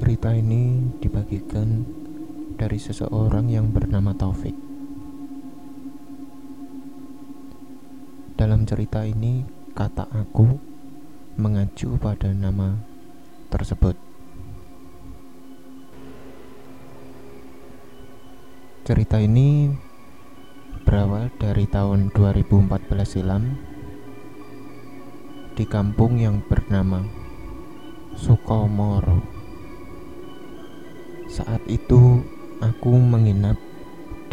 Cerita ini dibagikan dari seseorang yang bernama Taufik. Dalam cerita ini, kata "aku" mengacu pada nama tersebut. Cerita ini berawal dari tahun 2014 silam di kampung yang bernama Sukomoro. Saat itu aku menginap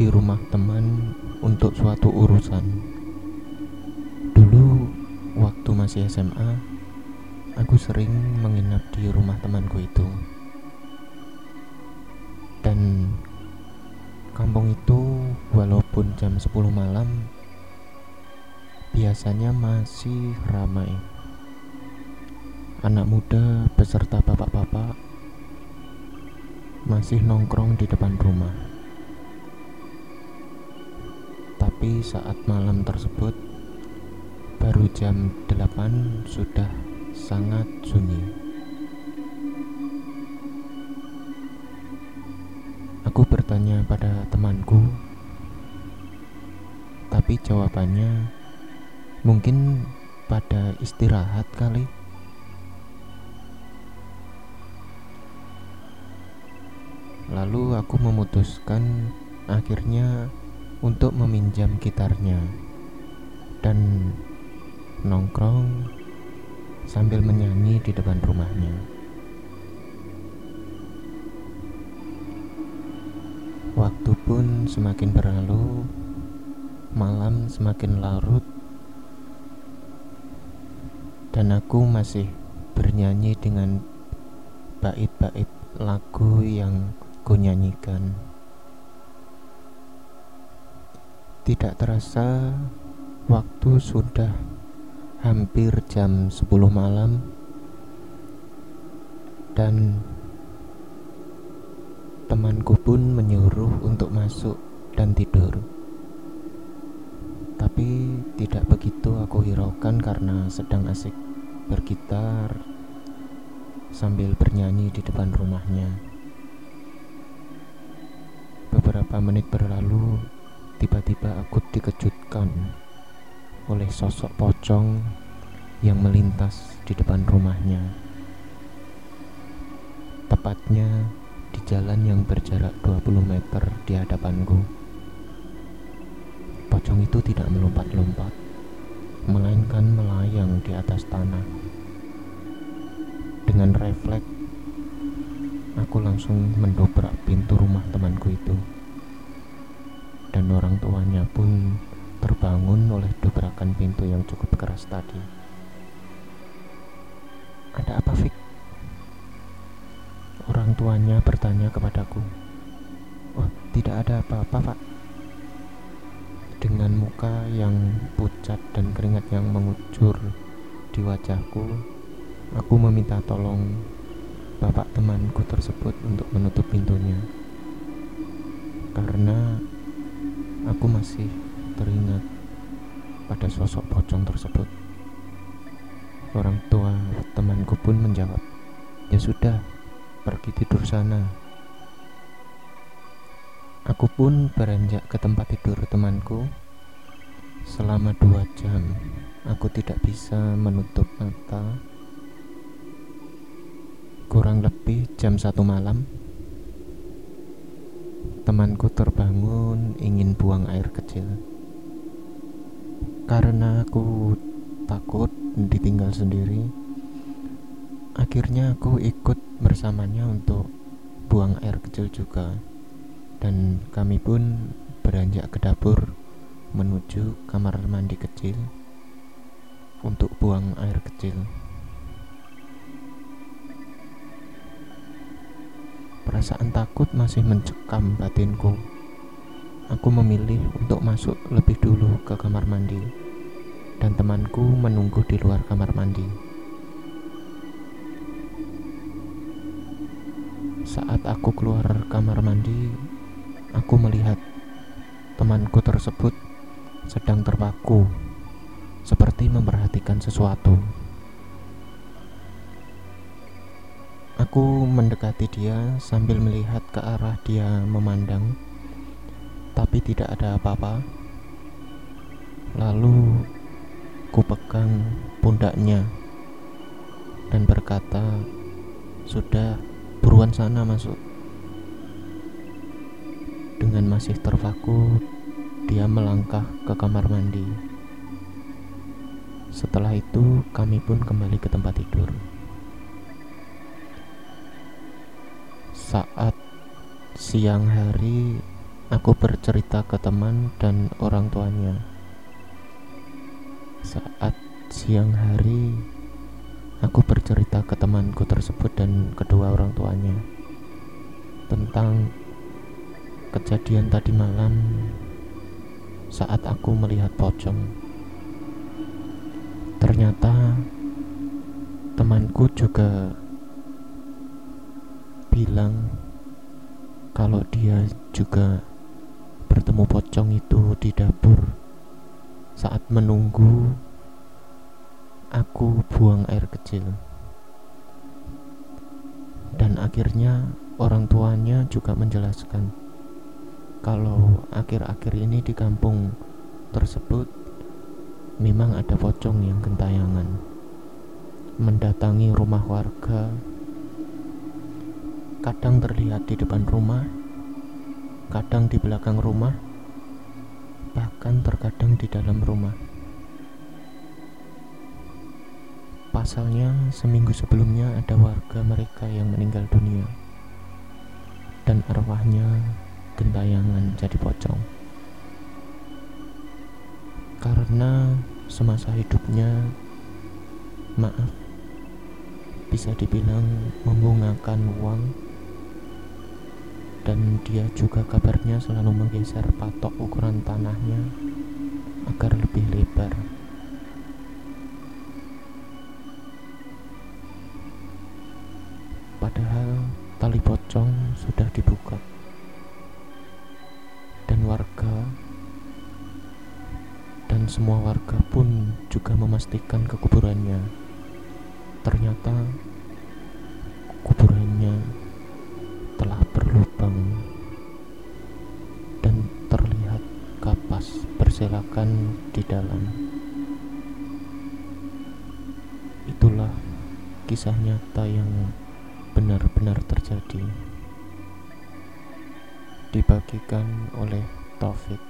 di rumah teman untuk suatu urusan. Dulu waktu masih SMA, aku sering menginap di rumah temanku itu. Dan kampung itu walaupun jam 10 malam biasanya masih ramai. Anak muda beserta bapak-bapak masih nongkrong di depan rumah. Tapi saat malam tersebut baru jam 8 sudah sangat sunyi. Aku bertanya pada temanku, tapi jawabannya mungkin pada istirahat kali. Lalu aku memutuskan akhirnya untuk meminjam gitarnya dan nongkrong sambil menyanyi di depan rumahnya. Waktu pun semakin berlalu, malam semakin larut, dan aku masih bernyanyi dengan bait-bait lagu yang ku nyanyikan. Tidak terasa waktu sudah hampir jam 10 malam dan temanku pun menyuruh untuk masuk dan tidur. Tapi tidak begitu aku hiraukan karena sedang asik bergitar sambil bernyanyi di depan rumahnya. Beberapa menit berlalu, tiba-tiba aku dikejutkan oleh sosok pocong yang melintas di depan rumahnya. Tepatnya di jalan yang berjarak 20 meter di hadapanku. Pocong itu tidak melompat-lompat, melainkan melayang di atas tanah. Dengan refleks Aku langsung mendobrak pintu rumah temanku itu. Dan orang tuanya pun terbangun oleh dobrakan pintu yang cukup keras tadi. Ada apa, Fik? Orang tuanya bertanya kepadaku. Oh, tidak ada apa-apa, Pak. Dengan muka yang pucat dan keringat yang mengucur di wajahku, aku meminta tolong bapak temanku tersebut untuk menutup pintunya karena aku masih teringat pada sosok pocong tersebut. Orang tua temanku pun menjawab, "Ya sudah, pergi tidur sana." Aku pun beranjak ke tempat tidur temanku. Selama dua jam, aku tidak bisa menutup mata Kurang lebih jam satu malam, temanku terbangun ingin buang air kecil. Karena aku takut ditinggal sendiri, akhirnya aku ikut bersamanya untuk buang air kecil juga. Dan kami pun beranjak ke dapur menuju kamar mandi kecil untuk buang air kecil. Perasaan takut masih mencekam batinku. Aku memilih untuk masuk lebih dulu ke kamar mandi, dan temanku menunggu di luar kamar mandi. Saat aku keluar kamar mandi, aku melihat temanku tersebut sedang terpaku, seperti memperhatikan sesuatu. Aku mendekati dia sambil melihat ke arah dia memandang, tapi tidak ada apa-apa. Lalu ku pegang pundaknya dan berkata, "Sudah, buruan sana masuk." Dengan masih terpaku, dia melangkah ke kamar mandi. Setelah itu, kami pun kembali ke tempat tidur. Saat siang hari, aku bercerita ke teman dan orang tuanya. Saat siang hari, aku bercerita ke temanku tersebut dan kedua orang tuanya tentang kejadian tadi malam saat aku melihat pocong. Ternyata temanku juga bilang kalau dia juga bertemu pocong itu di dapur. Saat menunggu aku buang air kecil. Dan akhirnya orang tuanya juga menjelaskan kalau akhir-akhir ini di kampung tersebut memang ada pocong yang gentayangan mendatangi rumah warga kadang terlihat di depan rumah, kadang di belakang rumah, bahkan terkadang di dalam rumah. Pasalnya, seminggu sebelumnya ada warga mereka yang meninggal dunia, dan arwahnya gentayangan jadi pocong. Karena semasa hidupnya, maaf, bisa dibilang membungakan uang dan dia juga kabarnya selalu menggeser patok ukuran tanahnya agar lebih lebar. Padahal tali pocong sudah dibuka. Dan warga dan semua warga pun juga memastikan kekuburannya. Ternyata kuburannya telah berselakan di dalam. Itulah kisah nyata yang benar-benar terjadi. Dibagikan oleh Taufik.